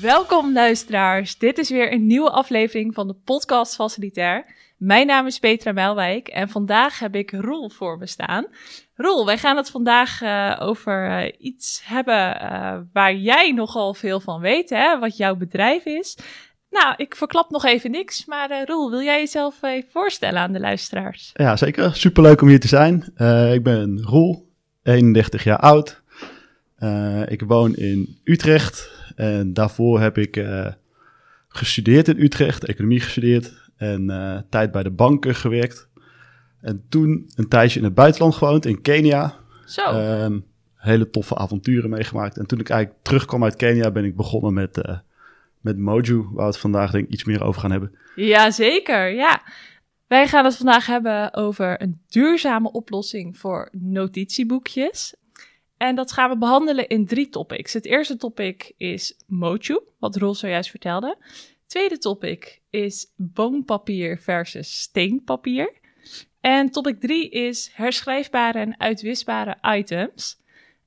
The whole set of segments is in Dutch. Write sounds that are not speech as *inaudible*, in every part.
Welkom luisteraars. Dit is weer een nieuwe aflevering van de podcast Facilitair. Mijn naam is Petra Melwijk en vandaag heb ik Roel voor me staan. Roel, wij gaan het vandaag uh, over uh, iets hebben uh, waar jij nogal veel van weet, hè? wat jouw bedrijf is. Nou, ik verklap nog even niks, maar Roel, wil jij jezelf even voorstellen aan de luisteraars? Ja, zeker. Superleuk om hier te zijn. ik ben Roel, 31 jaar oud. ik woon in Utrecht en daarvoor heb ik gestudeerd in Utrecht, economie gestudeerd en tijd bij de banken gewerkt. En toen een tijdje in het buitenland gewoond, in Kenia. Zo. Um, hele toffe avonturen meegemaakt. En toen ik eigenlijk terugkwam uit Kenia, ben ik begonnen met, uh, met Moju, waar we het vandaag denk ik iets meer over gaan hebben. Jazeker, ja. Wij gaan het vandaag hebben over een duurzame oplossing voor notitieboekjes. En dat gaan we behandelen in drie topics. Het eerste topic is Moju, wat Rol zojuist vertelde. Het tweede topic is boompapier versus steenpapier. En topic 3 is herschrijfbare en uitwisbare items.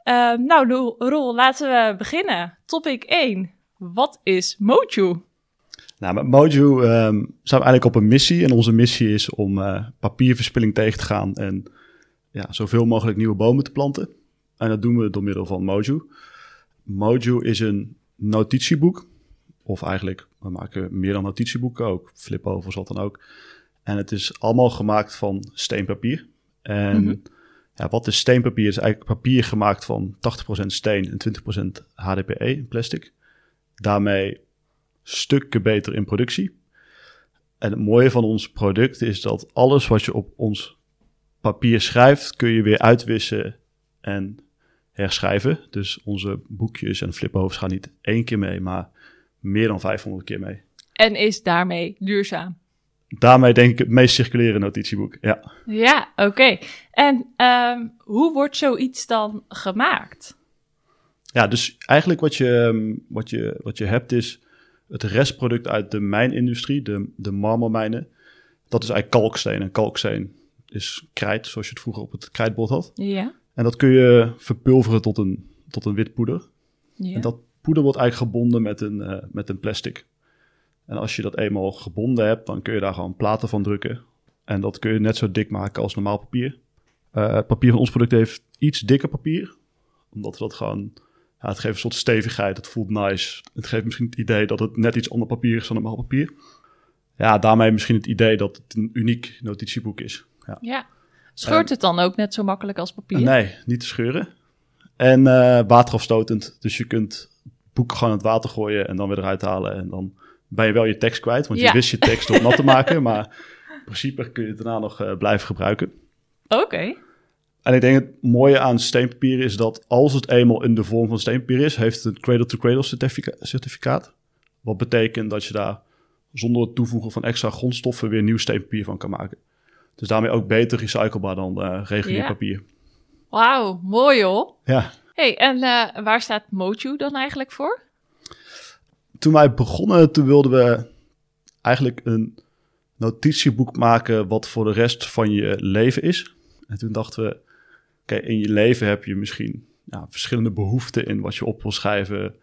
Uh, nou, Roel, laten we beginnen. Topic 1. Wat is Moju? Nou, met Moju um, zijn we eigenlijk op een missie. En onze missie is om uh, papierverspilling tegen te gaan en ja, zoveel mogelijk nieuwe bomen te planten. En dat doen we door middel van Moju. Moju is een notitieboek. Of eigenlijk, we maken meer dan notitieboeken ook. Flipovers, wat dan ook. En het is allemaal gemaakt van steenpapier. En mhm. ja, wat is steenpapier? Het is eigenlijk papier gemaakt van 80% steen en 20% HDPE, plastic. Daarmee stukken beter in productie. En het mooie van ons product is dat alles wat je op ons papier schrijft, kun je weer uitwissen en herschrijven. Dus onze boekjes en fliphoofds gaan niet één keer mee, maar meer dan 500 keer mee. En is daarmee duurzaam? daarmee denk ik het meest circuleren notitieboek. Ja, ja oké. En um, hoe wordt zoiets dan gemaakt? Ja, dus eigenlijk wat je, ehm, wat je, wat je hebt is het restproduct uit de mijnindustrie, de, de marmermijnen. Dat is eigenlijk kalksteen. En kalksteen is krijt, zoals je het vroeger op het krijtbord had. Ja. En dat kun je verpulveren tot een, tot een wit poeder. Ja. En dat poeder wordt eigenlijk gebonden met een, uh, met een plastic. En als je dat eenmaal gebonden hebt, dan kun je daar gewoon platen van drukken. En dat kun je net zo dik maken als normaal papier. Uh, het papier van ons product heeft iets dikker papier. Omdat we dat gewoon... Ja, het geeft een soort stevigheid, het voelt nice. Het geeft misschien het idee dat het net iets ander papier is dan normaal papier. Ja, daarmee misschien het idee dat het een uniek notitieboek is. Ja. ja. Scheurt het dan ook net zo makkelijk als papier? nee, niet te scheuren. En uh, waterafstotend. Dus je kunt het boek gewoon in het water gooien en dan weer eruit halen. En dan ben je wel je tekst kwijt, want je wist je tekst op nat te maken. *laughs* Maar in principe kun je het daarna nog uh, blijven gebruiken. Oké. En ik denk het mooie aan steenpapier is dat als het eenmaal in de vorm van steenpapier is, heeft het een cradle-to-cradle certificaat. Wat betekent dat je daar zonder het toevoegen van extra grondstoffen weer nieuw steenpapier van kan maken. Dus daarmee ook beter recyclebaar dan uh, regulier ja. papier. Wauw, mooi hoor. Ja. hey, en uh, waar staat Moju dan eigenlijk voor? toen wij begonnen, toen wilden we eigenlijk een notitieboek maken wat voor de rest van je leven is. En toen dachten we, oké, in je leven heb je misschien ja, verschillende behoeften in wat je op wil schrijven.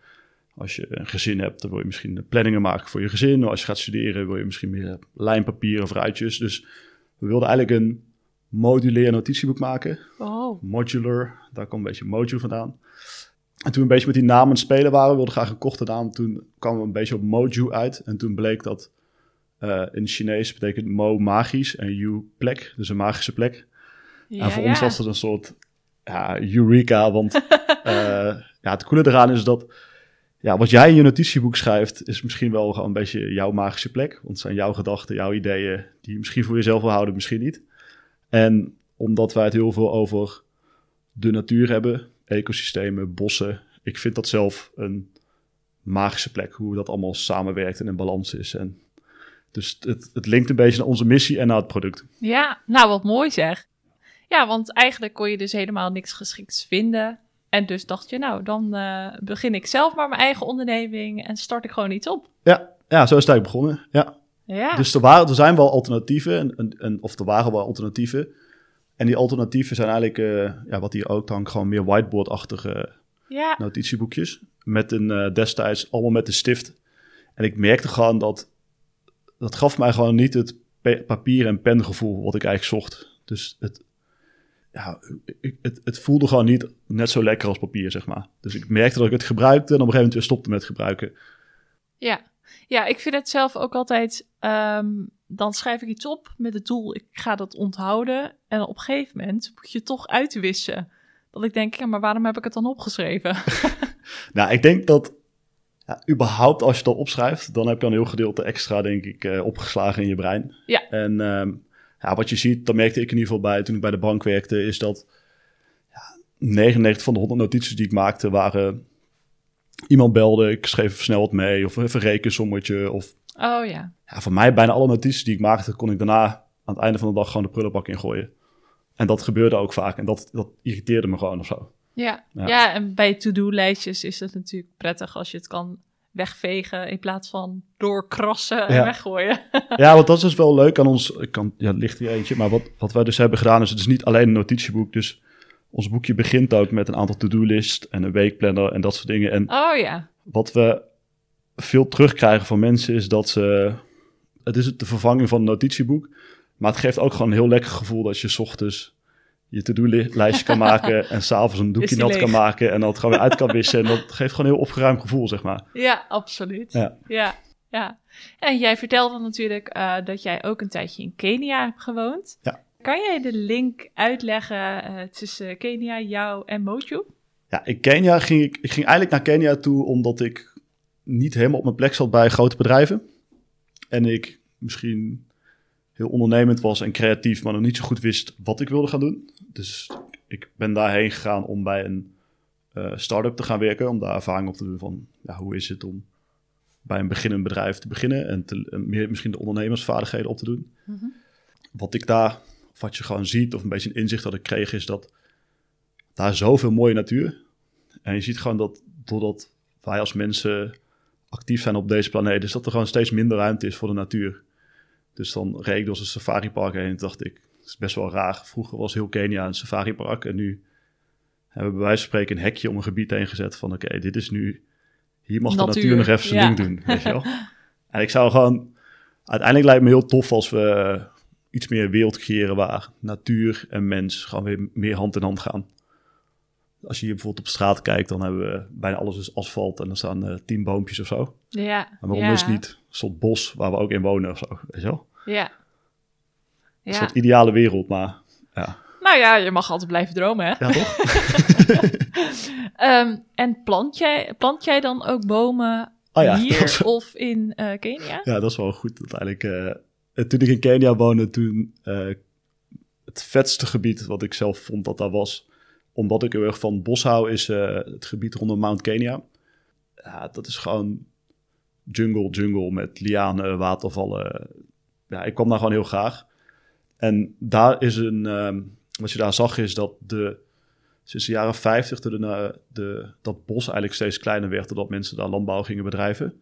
Als je een gezin hebt, dan wil je misschien planningen maken voor je gezin. Als je gaat studeren, wil je misschien meer lijnpapier of ruitjes. Dus we wilden eigenlijk een modulair notitieboek maken. Oh. Modular, daar komt een beetje Mojo vandaan. En toen we een beetje met die namen spelen waren, wilden graag een korte naam. Toen kwamen we een beetje op Moju uit. En toen bleek dat uh, in Chinees betekent Mo magisch en Yu plek, dus een magische plek. Ja, en voor ons was het een soort ja, eureka, want uh, *laughs* ja, het coole eraan is dat ja, wat jij in je notitieboek schrijft, is misschien wel gewoon een beetje jouw magische plek. Want het zijn jouw gedachten, jouw ideeën, die je misschien voor jezelf wil houden, misschien niet. En omdat wij het heel veel over de natuur hebben, ecosystemen, bossen. Ik vind dat zelf een magische plek, hoe dat allemaal samenwerkt en in balans is. En dus het, het linkt een beetje naar onze missie en naar het product. Ja, nou wat mooi zeg. Ja, want eigenlijk kon je dus helemaal niks geschikts vinden. En dus dacht je, nou, dan uh, begin ik zelf maar mijn eigen onderneming en start ik gewoon iets op. Ja, ja zo is het eigenlijk begonnen. Ja. ja. Dus er, waren, er zijn wel alternatieven, en, en, en, of er waren wel alternatieven. En die alternatieven zijn eigenlijk, uh, ja, wat hier ook dan gewoon meer whiteboard-achtige Ja. notitieboekjes. Met een, eh, destijds allemaal met een stift. En ik merkte gewoon dat, dat gaf mij gewoon niet het papier- en pengevoel wat ik eigenlijk zocht. Dus het, ja, ik- het, het voelde gewoon niet net zo lekker als papier, zeg maar. Dus ik merkte dat ik het gebruikte en op een gegeven moment weer stopte met gebruiken. Ja. ja, ik vind het zelf ook altijd. ehm, dan schrijf ik iets op met het doel, ik ga dat onthouden. En op een gegeven moment moet je het toch uitwissen. Dat ik denk, ja, maar waarom heb ik het dan opgeschreven? *laughs* Nou, ik denk dat ja, überhaupt als je het al opschrijft, dan heb je een heel gedeelte extra, denk ik, eh, opgeslagen in je brein. Ja. En ehm, ja, wat je ziet, dat merkte ik in ieder geval bij toen ik bij de bank werkte, is dat ja, 99 van de 100 notities die ik maakte waren iemand belde, ik schreef even snel wat mee, of even een rekensommetje. Of Oh ja. ja, voor mij bijna alle notities die ik maakte, kon ik daarna aan het einde van de dag gewoon de prullenbak ingooien. En dat gebeurde ook vaak en dat, dat irriteerde me gewoon of zo. Ja. Ja. ja. en bij to-do-lijstjes is het natuurlijk prettig als je het kan wegvegen in plaats van doorkrassen en Ja. weggooien. *laughs* Ja, want dat is dus wel leuk aan ons. Ik kan, ja, ligt hier eentje. Maar wat, wat wij dus hebben gedaan is, het is niet alleen een notitieboek. Dus ons boekje begint ook met een aantal to-do-list en een weekplanner en dat soort dingen. En Oh ja. wat we veel terugkrijgen van mensen is dat ze... Het is de vervanging van een notitieboek. Maar het geeft ook gewoon een heel lekker gevoel dat je 's ochtends je to-do-lijstje kan maken *laughs* en s'avonds een doekje nat kan maken en dat gewoon weer uit kan wissen. En dat geeft gewoon een heel opgeruimd gevoel, zeg maar. Ja, absoluut. Ja. ja. ja. En jij vertelde natuurlijk eh, dat jij ook een tijdje in Kenia hebt gewoond. Ja. Kan jij de link uitleggen eh, tussen Kenia, jou en Mojo? Ja, in Kenia ging ik, ik ging eigenlijk naar Kenia toe omdat ik niet helemaal op mijn plek zat bij grote bedrijven. En ik misschien heel ondernemend was en creatief, maar nog niet zo goed wist wat ik wilde gaan doen. Dus ik ben daarheen gegaan om bij een eh start-up te gaan werken, om daar ervaring op te doen van ja, hoe is het om bij een beginnend bedrijf te beginnen en te, en meer misschien de ondernemersvaardigheden op te doen. Mhm. Wat ik daar, of wat je gewoon ziet, of een beetje een inzicht dat ik kreeg, is dat daar zoveel mooie natuur. En je ziet gewoon dat doordat wij als mensen actief zijn op deze planeet, is dat er gewoon steeds minder ruimte is voor de natuur. Dus dan reed ik door een safaripark heen en dacht ik, dat is best wel raar. Vroeger was heel Kenia een safaripark en nu hebben we bij wijze van spreken een hekje om een gebied heen gezet van oké, dit is nu, hier mag de Natuur, nog even zijn ja. ding doen, weet je wel. *laughs* En ik zou gewoon, uiteindelijk lijkt me heel tof als we iets meer wereld creëren waar natuur en mens gewoon weer meer hand in hand gaan. Als je hier bijvoorbeeld op straat kijkt, dan hebben we bijna alles is asfalt en er staan eh, tien boompjes of zo. Ja. Maar waarom ja. is het niet een soort bos waar we ook in wonen of zo, weet je wel? Ja. Een Ja. soort ideale wereld, maar ja. Nou ja, je mag altijd blijven dromen, hè? Ja, toch? *laughs* *laughs* Ehm, en plant jij, plant jij dan ook bomen Oh ja, hier of in eh, Kenia? Ja, dat is wel goed uiteindelijk. eh, toen ik in Kenia woonde, toen eh, het vetste gebied wat ik zelf vond dat daar was, omdat ik heel erg van bos hou, is het gebied rondom Mount Kenya. Ja, dat is gewoon jungle, jungle met lianen, watervallen. Ja, ik kwam daar gewoon heel graag. En daar is een, ehm, wat je daar zag is dat de, sinds de jaren 50 de, de, de, dat bos eigenlijk steeds kleiner werd, doordat mensen daar landbouw gingen bedrijven.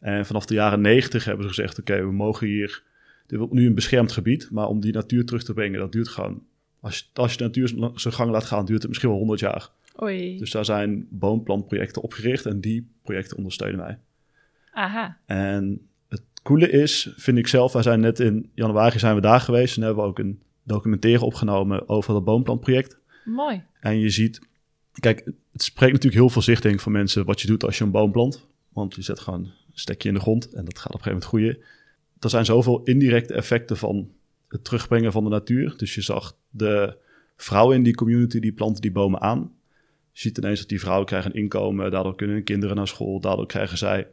En vanaf de jaren 90 hebben ze gezegd: oké, we mogen hier. Dit wordt nu een beschermd gebied, maar om die natuur terug te brengen, dat duurt gewoon. Als je, als je de natuur zijn gang laat gaan, duurt het misschien wel 100 jaar. Oei. Dus daar zijn boomplantprojecten opgericht en die projecten ondersteunen wij. Aha. En coole is, vind ik zelf, wij zijn net in januari zijn we daar geweest en hebben we ook een documentaire opgenomen over dat boomplantproject. Mooi. En je ziet, kijk, het spreekt natuurlijk heel veel zicht denk ik van mensen wat je doet als je een boom plant. Want je zet gewoon een stekje in de grond en dat gaat op een gegeven moment groeien. Er zijn zoveel indirecte effecten van het terugbrengen van de natuur. Dus je zag de vrouwen in die community, die planten die bomen aan. Je ziet ineens dat die vrouwen krijgen een inkomen, daardoor kunnen hun kinderen naar school, daardoor krijgen zij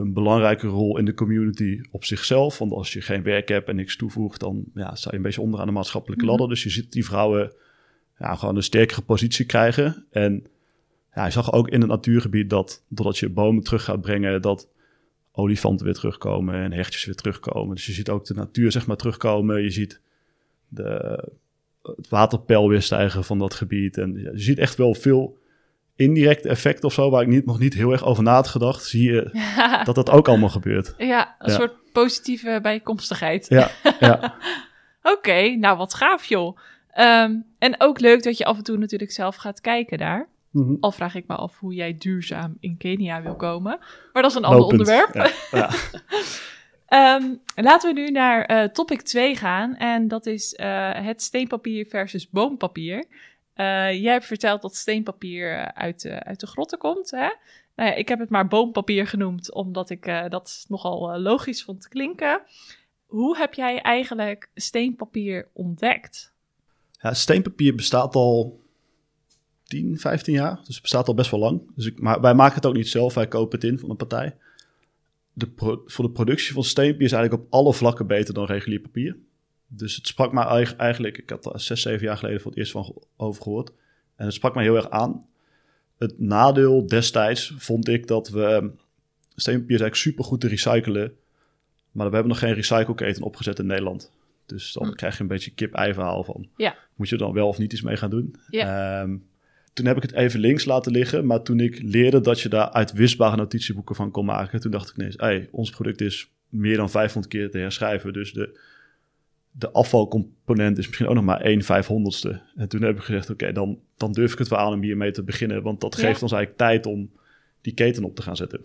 een belangrijke rol in de community op zichzelf. Want als je geen werk hebt en niks toevoegt, dan ja, sta je een beetje onderaan de maatschappelijke Mhm. ladder. Dus je ziet die vrouwen ja, gewoon een sterkere positie krijgen. En ja, je zag ook in het natuurgebied dat doordat je bomen terug gaat brengen, dat olifanten weer terugkomen en hertjes weer terugkomen. Dus je ziet ook de natuur zeg maar terugkomen. Je ziet de, het waterpeil weer stijgen van dat gebied. En je ziet echt wel veel indirecte effecten of zo, waar ik niet, nog niet heel erg over na had gedacht. Zie je *laughs* dat dat ook allemaal gebeurt. ja, een Ja. soort positieve bijkomstigheid. Ja, *laughs* ja. Oké, nou wat gaaf joh. Ehm, en ook leuk dat je af en toe natuurlijk zelf gaat kijken daar. Mhm. Al vraag ik me af hoe jij duurzaam in Kenia wil komen. Maar dat is een ander Lopend. onderwerp. Ja, ja. *laughs* Ehm, laten we nu naar eh, topic 2 gaan. En dat is eh, het steenpapier versus boompapier. Eh, jij hebt verteld dat steenpapier eh, uit, de uit de grotten komt. Hè? Nou ja, ik heb het maar boompapier genoemd, omdat ik eh, dat nogal logisch vond klinken. Hoe heb jij eigenlijk steenpapier ontdekt? Ja, steenpapier bestaat al 10, 15 jaar. Dus het bestaat al best wel lang. Dus ik, maar wij maken het ook niet zelf. Wij kopen het in van een partij. De voor de productie van steenpapier is eigenlijk op alle vlakken beter dan regulier papier. Dus het sprak mij eig- eigenlijk... Ik had er 6, 7 jaar geleden voor het eerst van over gehoord. En het sprak mij heel erg aan. Het nadeel destijds vond ik dat we... Steenpapier is eigenlijk super goed te recyclen. Maar we hebben nog geen recycleketen opgezet in Nederland. Dus dan Hm. krijg je een beetje kip-ei verhaal van. Ja. Moet je er dan wel of niet iets mee gaan doen? Ja. Ehm, toen heb ik het even links laten liggen. Maar toen ik leerde dat je daar uitwisbare notitieboeken van kon maken... toen dacht ik ineens, hey, ons product is meer dan 500 keer te herschrijven. Dus de, de afvalcomponent is misschien ook nog maar 1 vijfhonderdste. En toen heb ik gezegd, oké, dan, dan durf ik het wel aan om hiermee te beginnen. Want dat Ja. geeft ons eigenlijk tijd om die keten op te gaan zetten.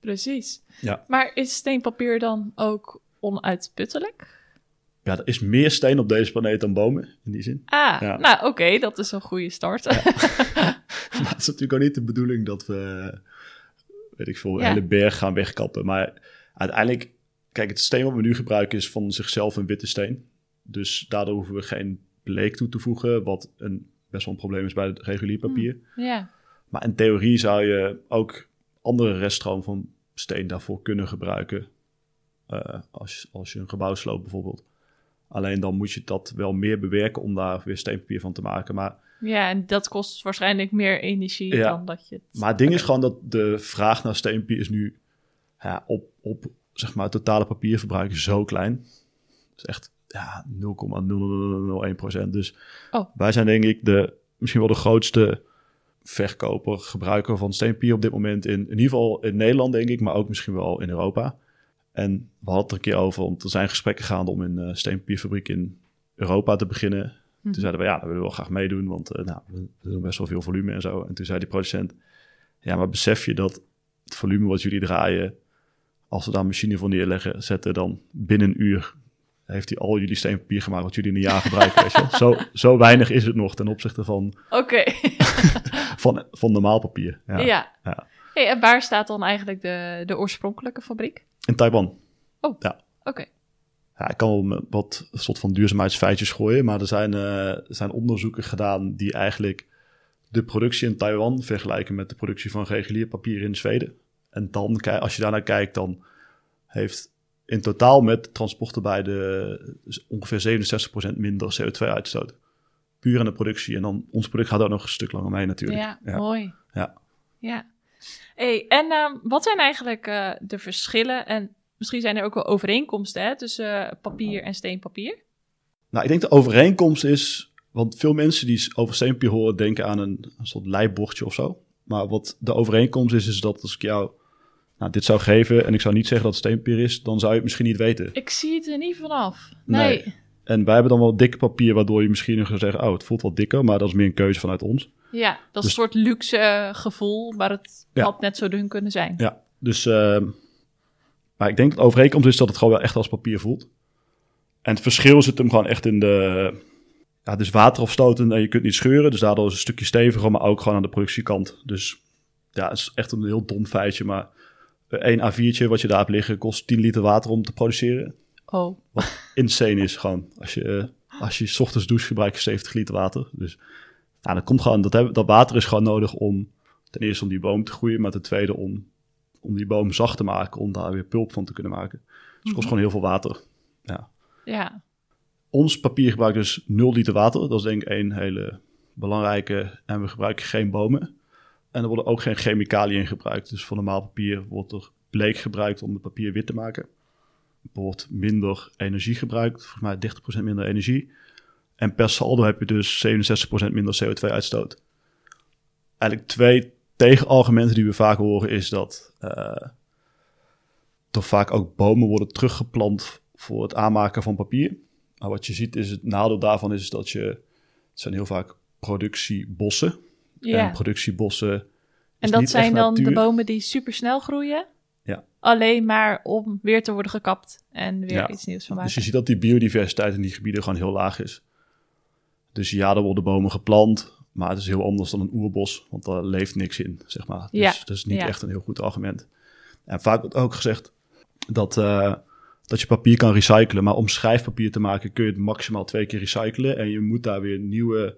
Precies. Ja. Maar is steenpapier dan ook onuitputtelijk? Ja, er is meer steen op deze planeet dan bomen, in die zin. Ah, Ja. nou oké, dat is een goede start. *laughs* Maar het is natuurlijk ook niet de bedoeling dat we, weet ik veel, een Ja. hele berg gaan wegkappen. Maar uiteindelijk, kijk, het steen wat we nu gebruiken is van zichzelf een witte steen. Dus daardoor hoeven we geen bleek toe te voegen, wat een, best wel een probleem is bij het regulier papier. ja. Maar in theorie zou je ook andere reststroom van steen daarvoor kunnen gebruiken. eh, als, als je een gebouw sloopt bijvoorbeeld. Alleen dan moet je dat wel meer bewerken om daar weer steenpapier van te maken. Maar ja, en dat kost waarschijnlijk meer energie Ja. dan dat je het... Maar het ding is gewoon dat de vraag naar steenpapier is nu ja, op, op zeg maar, het totale papierverbruik zo klein. Is echt ja, 0,0001 procent. Dus Oh. wij zijn denk ik de, misschien wel de grootste verkoper, gebruiker van steenpapier op dit moment. In, in ieder geval in Nederland denk ik, maar ook misschien wel in Europa. En we hadden het er een keer over, want er zijn gesprekken gaande om een eh, steenpapierfabriek in Europa te beginnen. Mhm. Toen zeiden we, ja, dat willen we wel graag meedoen, want eh, nou, we we doen best wel veel volume en zo. En toen zei die producent, ja, maar besef je dat het volume wat jullie draaien, als we daar een machine voor neerleggen, zetten, dan binnen een uur heeft hij al jullie steenpapier gemaakt wat jullie in een jaar gebruiken. weet je. Zo, zo weinig is het nog ten opzichte van, Oké, *laughs* van, van normaal papier. ja. Ja. ja. Hey, en waar staat dan eigenlijk de, de oorspronkelijke fabriek? In Taiwan. Oké, Ja, ik kan wel wat soort van duurzaamheidsfeitjes gooien, maar er zijn, eh, er zijn onderzoeken gedaan die eigenlijk de productie in Taiwan vergelijken met de productie van regulier papier in Zweden. En dan, als je daarnaar kijkt, dan heeft in totaal met transport erbij de, dus ongeveer 67% minder CO2-uitstoot. Puur aan de productie. En dan ons product gaat ook nog een stuk langer mee natuurlijk. ja, Ja. mooi. Ja. Ja. Hey, en ehm, wat zijn eigenlijk eh, de verschillen en misschien zijn er ook wel overeenkomsten hè, tussen eh, papier en steenpapier? Nou, ik denk de overeenkomst is, want veel mensen die over steenpapier horen denken aan een, een soort leibordje of zo. Maar wat de overeenkomst is, is dat als ik jou nou, dit zou geven en ik zou niet zeggen dat het steenpapier is, dan zou je het misschien niet weten. Ik zie het er niet vanaf. Nee. Nee. En wij hebben dan wel dik papier, waardoor je misschien nog zou zeggen, oh, het voelt wat dikker, maar dat is meer een keuze vanuit ons. Ja, dat is Dus- een soort luxe eh, gevoel, maar het Ja. had net zo dun kunnen zijn. Ja, dus, ehm, maar ik denk dat overeenkomst is dat het gewoon wel echt als papier voelt. En het verschil zit hem gewoon echt in de, ja, het is waterafstotend en je kunt niet scheuren, dus daardoor is het een stukje steviger, maar ook gewoon aan de productiekant. Dus ja, het is echt een heel dom feitje, maar één A4'tje wat je daar hebt liggen kost 10 liter water om te produceren. Oh, *laughs* Insane is gewoon, als je, eh, als je 's ochtends doucht gebruik je 70 liter water. Dus ja, dat komt gewoon, dat, dat water is gewoon nodig om, ten eerste om die boom te groeien, maar ten tweede om, om die boom zacht te maken, om daar weer pulp van te kunnen maken. Dus het kost gewoon heel veel water. ja. Ons papier gebruikt dus 0 liter water. Dat is denk ik één hele belangrijke. En we gebruiken geen bomen. En er worden ook geen chemicaliën gebruikt. Dus voor normaal papier wordt er bleek gebruikt om het papier wit te maken. Er wordt minder energie gebruikt. Volgens mij 30% minder energie. En per saldo heb je dus 67% minder CO2-uitstoot. Eigenlijk twee tegenargumenten die we vaak horen is dat eh er vaak ook bomen worden teruggeplant voor het aanmaken van papier. Maar wat je ziet is het nadeel daarvan is dat je, het zijn heel vaak productiebossen. Ja. en productiebossen. En dat zijn dan de bomen die super snel groeien? Ja. Alleen maar om weer te worden gekapt en weer Ja. iets nieuws van Dus maken. je ziet dat die biodiversiteit in die gebieden gewoon heel laag is. Dus ja, er worden bomen geplant, maar het is heel anders dan een oerbos, want daar leeft niks in, zeg maar. Dus Ja, dat is niet ja. echt een heel goed argument. En vaak wordt ook gezegd dat, eh, dat je papier kan recyclen, maar om schrijfpapier te maken kun je het maximaal twee keer recyclen en je moet daar weer nieuwe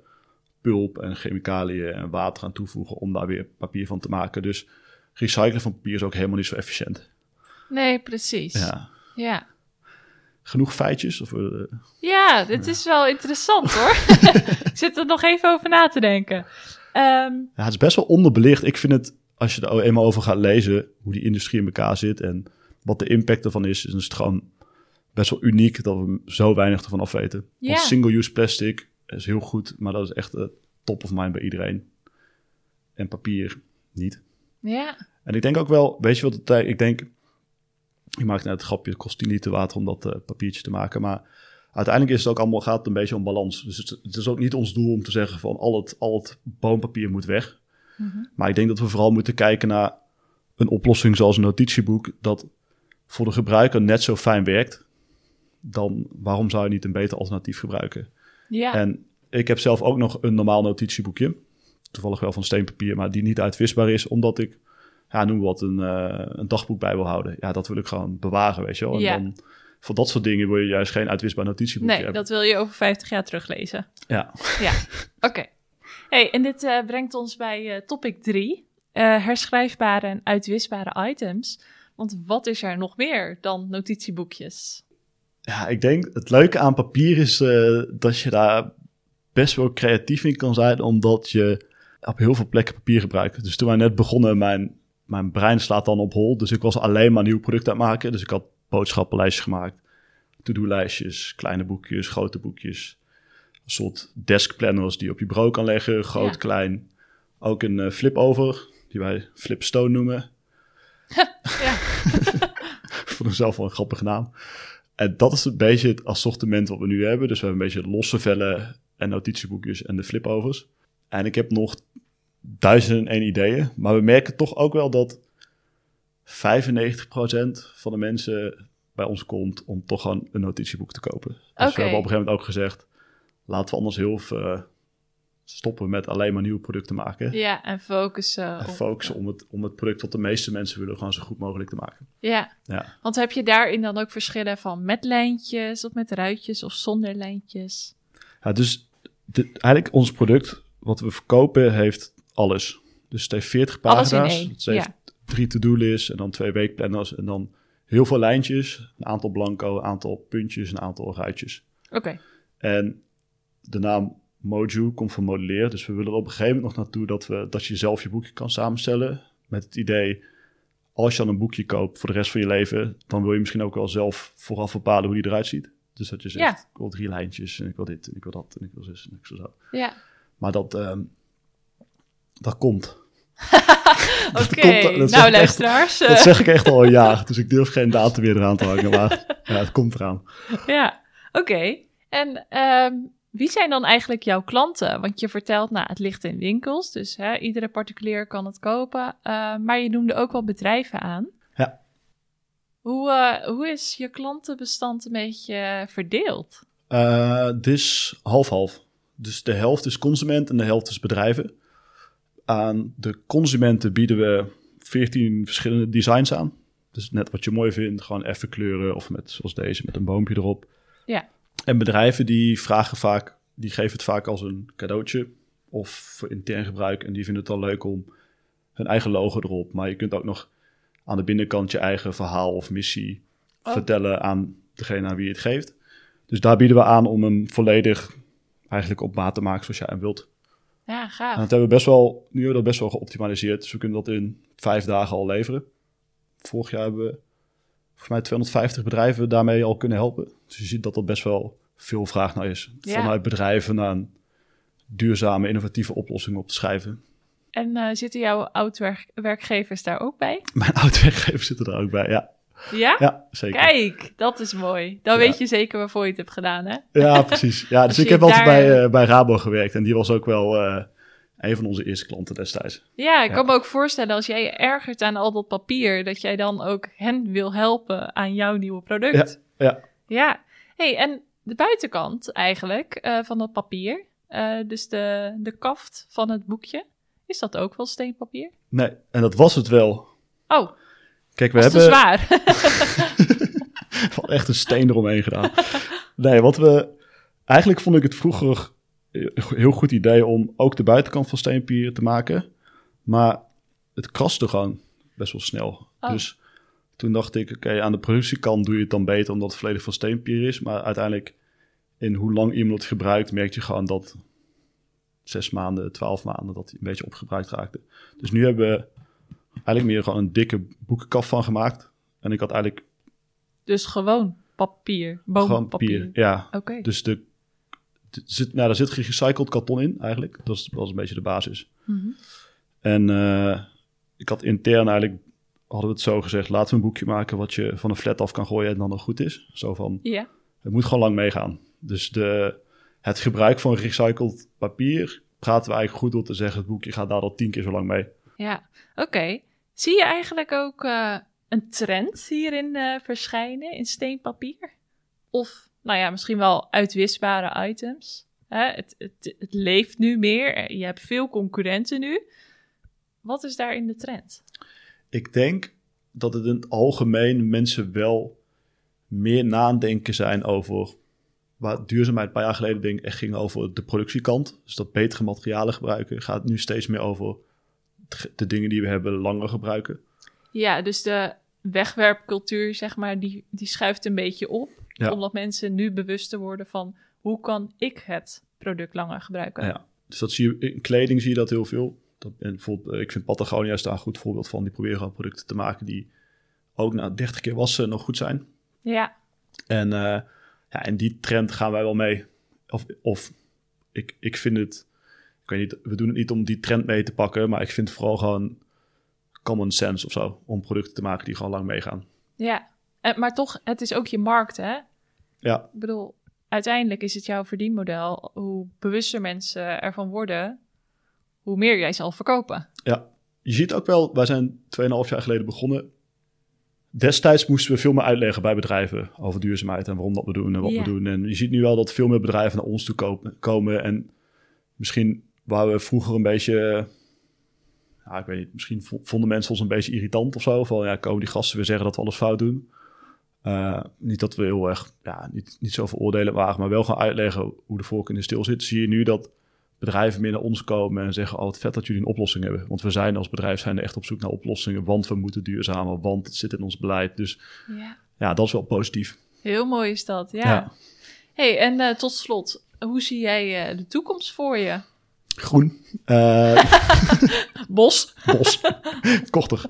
pulp en chemicaliën en water aan toevoegen om daar weer papier van te maken. Dus recyclen van papier is ook helemaal niet zo efficiënt. Nee, precies. Ja. Ja. Genoeg feitjes? Of, eh, Ja, dit is wel interessant *laughs* hoor. ik zit er nog even over na te denken. Ehm, Ja, het is best wel onderbelicht. Ik vind het, als je er eenmaal over gaat lezen, hoe die industrie in elkaar zit en wat de impact ervan is, is het gewoon best wel uniek dat we zo weinig ervan af weten. Single-use plastic is heel goed, maar dat is echt de top of mind bij iedereen. En papier niet. ja, En ik denk ook wel, weet je wat het, ik denk, je maakt net het grapje, het kost 10 liter water om dat eh, papiertje te maken, maar uiteindelijk is het ook allemaal, gaat het een beetje om balans. Dus het, het is ook niet ons doel om te zeggen van al het, al het boompapier moet weg. Mhm. Maar ik denk dat we vooral moeten kijken naar een oplossing zoals een notitieboek, dat voor de gebruiker net zo fijn werkt, dan waarom zou je niet een beter alternatief gebruiken? Ja. En ik heb zelf ook nog een normaal notitieboekje. Toevallig wel van steenpapier, maar die niet uitwisbaar is. Omdat ik, ja, noem wat, een, eh, een dagboek bij wil houden. Ja, dat wil ik gewoon bewaren, weet je wel. En Ja. dan, voor dat soort dingen wil je juist geen uitwisbaar notitieboekje nee, hebben. dat wil je over 50 jaar teruglezen. Ja. *laughs* Ja, oké. Hey, en dit eh, brengt ons bij eh, topic 3. herschrijfbare en uitwisbare items. Want wat is er nog meer dan notitieboekjes? Ja, ik denk het leuke aan papier is eh, dat je daar best wel creatief in kan zijn. Omdat je op heel veel plekken papier gebruikt. Dus toen wij net begonnen, mijn, mijn brein slaat dan op hol. Dus ik was alleen maar nieuw product aan het maken. Dus ik had boodschappenlijstjes gemaakt. To-do-lijstjes, kleine boekjes, grote boekjes. Een soort deskplanners die je op je bureau kan leggen, groot, Ja. klein. Ook een eh, flip-over, die wij flipstone noemen. *laughs* Ja. *laughs* Ik vond hem zelf wel een grappige naam. En dat is een beetje het assortiment wat we nu hebben. Dus we hebben een beetje losse vellen en notitieboekjes en de flipovers. En ik heb nog duizenden en één ideeën. Maar we merken toch ook wel dat 95% van de mensen bij ons komt om toch gewoon een notitieboek te kopen. Dus we hebben op een gegeven moment ook gezegd, laten we anders heel veel eh, stoppen met alleen maar nieuwe producten maken. Ja, en focussen. En op- focussen om het, om het product wat de meeste mensen willen gewoon zo goed mogelijk te maken. Ja, Ja. want heb je daarin dan ook verschillen van met lijntjes of met ruitjes of zonder lijntjes? Ja, dus de- eigenlijk ons product wat we verkopen heeft alles. Dus het heeft 40 Alles in pagina's. Het heeft ja. drie to-do-lists en dan twee weekplanners en dan heel veel lijntjes, een aantal blanco, een aantal puntjes, een aantal ruitjes. Oké, En de naam Moju komt van modelleer. Dus we willen er op een gegeven moment nog naartoe dat, we, dat je zelf je boekje kan samenstellen. Met het idee, als je dan een boekje koopt voor de rest van je leven, dan wil je misschien ook wel zelf vooraf bepalen hoe die eruit ziet. Dus dat je zegt, Ja. ik wil drie lijntjes en ik wil dit en ik wil dat en ik wil zus en ik wil zo. ja. Maar dat, ehm, dat komt. *laughs* Oké, nou ik echt- luisteraars. Dat eh, zeg ik echt al een jaar. Dus ik durf geen datum meer eraan te hangen. Maar *laughs* ja, het komt eraan. Ja, oké. En ehm, wie zijn dan eigenlijk jouw klanten? Want je vertelt, nou, het ligt in winkels, dus hè, iedere particulier kan het kopen. eh, maar je noemde ook wel bedrijven aan. Ja. Hoe, eh, hoe is je klantenbestand een beetje verdeeld? Het is half-half. Dus de helft is consument en de helft is bedrijven. Aan de consumenten bieden we 14 verschillende designs aan. Dus net wat je mooi vindt, gewoon even kleuren of met, zoals deze, met een boompje erop. Ja. En bedrijven die vragen vaak, die geven het vaak als een cadeautje of voor intern gebruik. En die vinden het dan leuk om hun eigen logo erop. Maar je kunt ook nog aan de binnenkant je eigen verhaal of missie Oh. vertellen aan degene aan wie je het geeft. Dus daar bieden we aan om hem volledig eigenlijk op maat te maken zoals jij hem wilt. Ja, En gaaf. dat hebben we best wel, nu hebben we dat best wel geoptimaliseerd. Dus we kunnen dat in vijf dagen al leveren. Vorig jaar hebben we volgens mij 250 bedrijven daarmee al kunnen helpen. Dus je ziet dat er best wel veel vraag naar is. Ja. Vanuit bedrijven naar een duurzame, innovatieve oplossing op te schrijven. En eh, zitten jouw oud-werkgevers daar ook bij? *laughs* Mijn oud-werkgevers zitten er ook bij, ja. Ja? Ja, zeker. Kijk, dat is mooi. Dan Ja. weet je zeker waarvoor je het hebt gedaan, hè? Ja, precies. Ja, dus ik heb altijd bij, eh, bij Rabo gewerkt en die was ook wel... eh, Een van onze eerste klanten destijds. Ja, ik Ja. kan me ook voorstellen als jij je ergert aan al dat papier, dat jij dan ook hen wil helpen aan jouw nieuwe product. Ja, Ja. Hey, en de buitenkant eigenlijk eh, van dat papier, eh, dus de, de kaft van het boekje, is dat ook wel steenpapier? nee, en dat was het wel. Oh, Kijk, we hebben zwaar. *laughs* wel echt een steen eromheen gedaan. Nee, wat we... Eigenlijk vond ik het vroeger heel goed idee om ook de buitenkant van steenpapier te maken. Maar het kraste gewoon best wel snel. Oh. Dus toen dacht ik, oké, aan de productiekant doe je het dan beter omdat het volledig van steenpapier is. Maar uiteindelijk, in hoe lang iemand het gebruikt, merk je gewoon dat zes maanden, twaalf maanden, dat hij een beetje opgebruikt raakte. Dus nu hebben we eigenlijk meer gewoon een dikke boekenkaf van gemaakt. En ik had eigenlijk dus gewoon papier, gewoon boompapier. papier. Ja, Oké. dus de- zit, nou, daar zit gerecycled karton in eigenlijk. Dat is, dat is een beetje de basis. Mhm. En eh, ik had intern eigenlijk, hadden we het zo gezegd, laten we een boekje maken wat je van een flat af kan gooien en dan nog goed is. Zo van, Ja. het moet gewoon lang meegaan. Dus de, het gebruik van gerecycled papier praten we eigenlijk goed door te zeggen, het boekje gaat daar al tien keer zo lang mee. Ja, oké. Zie je eigenlijk ook eh, een trend hierin eh, verschijnen in steenpapier? Of, nou ja, misschien wel uitwisbare items? Hè, het, het, het leeft nu meer. Je hebt veel concurrenten nu. Wat is daar in de trend? Ik denk dat het in het algemeen mensen wel meer nadenken zijn over waar duurzaamheid een paar jaar geleden denk ik echt ging over de productiekant. Dus dat betere materialen gebruiken gaat nu steeds meer over de- de dingen die we hebben langer gebruiken. Ja, dus de wegwerpcultuur, zeg maar, die, die schuift een beetje op. Ja. Omdat mensen nu bewuster worden van hoe kan ik het product langer gebruiken? Ja. Dus dat zie je in kleding zie je dat heel veel. Dat, en bijvoorbeeld, eh, ik vind Patagonia is daar een goed voorbeeld van. Die proberen gewoon producten te maken die ook na 30 keer wassen nog goed zijn. ja. En, eh, ja, en die trend gaan wij wel mee. Of, of ik, ik vind het, ik weet niet, we doen het niet om die trend mee te pakken, maar ik vind het vooral gewoon common sense of zo. Om producten te maken die gewoon lang meegaan. Ja, Eh, maar toch, het is ook je markt, hè? Ja, Ik bedoel, uiteindelijk is het jouw verdienmodel. Hoe bewuster mensen ervan worden, hoe meer jij zal verkopen. ja. Je ziet ook wel, wij zijn 2,5 jaar geleden begonnen. Destijds moesten we veel meer uitleggen bij bedrijven over duurzaamheid en waarom dat we doen en wat Ja. we doen. En je ziet nu wel dat veel meer bedrijven naar ons toe komen. En misschien waar we vroeger een beetje, ja, ik weet niet, misschien vo- vonden mensen ons een beetje irritant of zo. Van ja, komen die gasten weer zeggen dat we alles fout doen. Eh, niet dat we heel erg, ja, niet, niet zo veroordelen waren, maar wel gaan uitleggen hoe de vork in de stil zit. Zie je nu dat bedrijven meer naar ons komen en zeggen: Oh, wat vet dat jullie een oplossing hebben. Want we zijn als bedrijf zijn er echt op zoek naar oplossingen, want we moeten duurzamer, want het zit in ons beleid. Dus Ja. ja, dat is wel positief. Heel mooi is dat, ja. Ja. hey, en eh, tot slot, hoe zie jij eh, de toekomst voor je? Groen, *laughs* Bos? bos, *laughs* korter.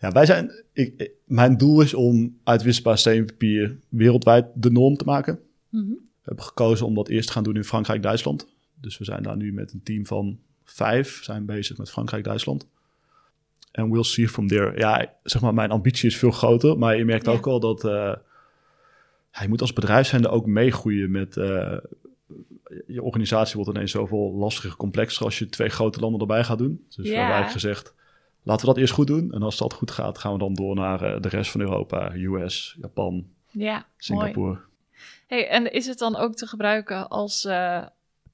Eh, ja, wij zijn. Ik, ik- mijn doel is om uitwisbaar steenpapier wereldwijd de norm te maken. We hebben gekozen om dat eerst te gaan doen in Frankrijk, Duitsland. Dus we zijn daar nu met een team van vijf zijn bezig met Frankrijk, Duitsland. En we'll see from there. Ja, zeg maar, mijn ambitie is veel groter. Maar je merkt Ja. ook wel dat eh, ja, je moet als bedrijf zijn er ook meegroeien met... eh, je organisatie wordt ineens zoveel lastiger, complexer als je twee grote landen erbij gaat doen. Dus we hebben eigenlijk gezegd, laten we dat eerst goed doen. En als dat goed gaat, gaan we dan door naar eh, de rest van Europa. US, Japan, Ja, mooi. Singapore. Hey, en is het dan ook te gebruiken als, eh,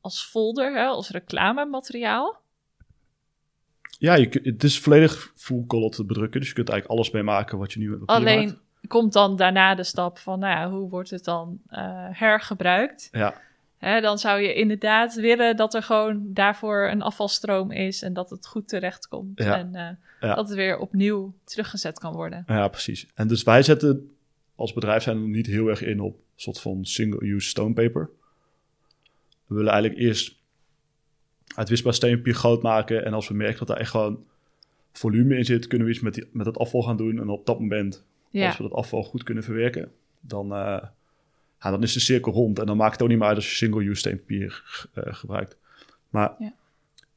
als folder, hè, als reclamemateriaal? Ja, je, het is volledig full color te bedrukken. Dus je kunt eigenlijk alles mee maken wat je nu papier Alleen maakt. komt dan daarna de stap van, nou ja, hoe wordt het dan eh, hergebruikt? Ja, Hè, dan zou je inderdaad willen dat er gewoon daarvoor een afvalstroom is en dat het goed terecht komt. Ja. En eh, Ja. dat het weer opnieuw teruggezet kan worden. ja, precies. En dus wij zetten als bedrijf zijn we niet heel erg in op een soort van single-use stonepaper. We willen eigenlijk eerst uitwisbaar steenpapier groot maken. En als we merken dat daar echt gewoon volume in zit, kunnen we iets met, die, met het afval gaan doen. En op dat moment Ja, Als we dat afval goed kunnen verwerken, dan, eh, ja, dan is de cirkel rond. En dan maakt het ook niet meer uit als je single-use steenpapier eh, gebruikt. Maar Ja.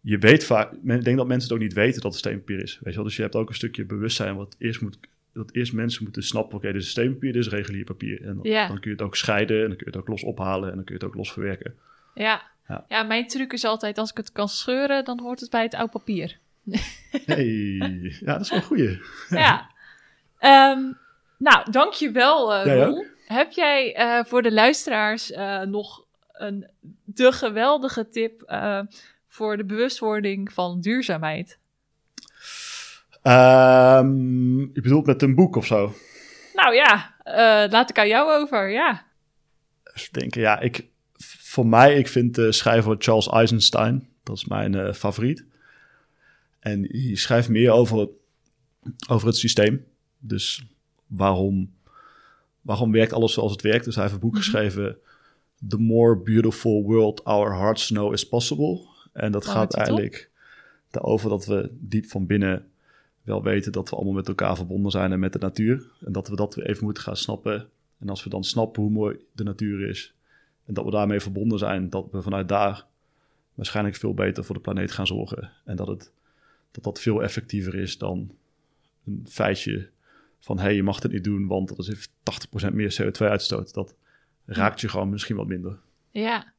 je weet vaak, ik denk dat mensen het ook niet weten dat het steenpapier is. Weet je wel? Dus je hebt ook een stukje bewustzijn wat eerst moet, dat eerst mensen moeten snappen, oké, dit is steenpapier, dit is regulier papier. En dan, Ja. dan kun je het ook scheiden en dan kun je het ook los ophalen en dan kun je het ook los verwerken. ja. Ja. Ja. mijn truc is altijd, als ik het kan scheuren, dan hoort het bij het oud papier. *laughs* Hey. Ja, dat is wel een goeie. Ja. Ehm, nou, dankjewel uh, Roel. Heb jij eh, voor de luisteraars eh, nog een de geweldige tip eh, voor de bewustwording van duurzaamheid? Ehm, je bedoelt met een boek of zo? Nou ja, laat ik aan jou over, ja. Even denken, ja, ik, voor mij, ik vind de schrijver Charles Eisenstein, dat is mijn favoriet. En die schrijft meer over, over het systeem. Dus waarom, waarom werkt alles zoals het werkt? Dus hij heeft een boek geschreven, The More Beautiful World Our Hearts Know Is Possible. En dat gaat eigenlijk daarover dat we diep van binnen wel weten dat we allemaal met elkaar verbonden zijn en met de natuur. En dat we dat even moeten gaan snappen. En als we dan snappen hoe mooi de natuur is en dat we daarmee verbonden zijn, dat we vanuit daar waarschijnlijk veel beter voor de planeet gaan zorgen. En dat het, dat, dat veel effectiever is dan een feitje van hé, hey, je mag het niet doen, want dat is 80% meer CO2-uitstoot. Dat raakt je gewoon misschien wat minder. Ja.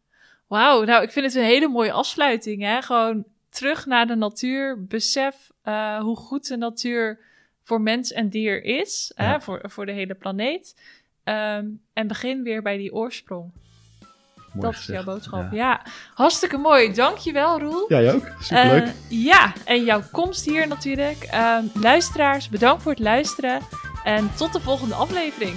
Wauw, nou ik vind het een hele mooie afsluiting. Hè? Gewoon terug naar de natuur. Besef eh, hoe goed de natuur voor mens en dier is. Hè? Voor, voor de hele planeet. Ehm, en begin weer bij die oorsprong. Mooi dat is jouw boodschap. Ja. Ja. hartstikke mooi. Dankjewel, Roel. Jij ook? Superleuk. Eh, ja, en jouw komst hier natuurlijk. Ehm, luisteraars, bedankt voor het luisteren. En tot de volgende aflevering.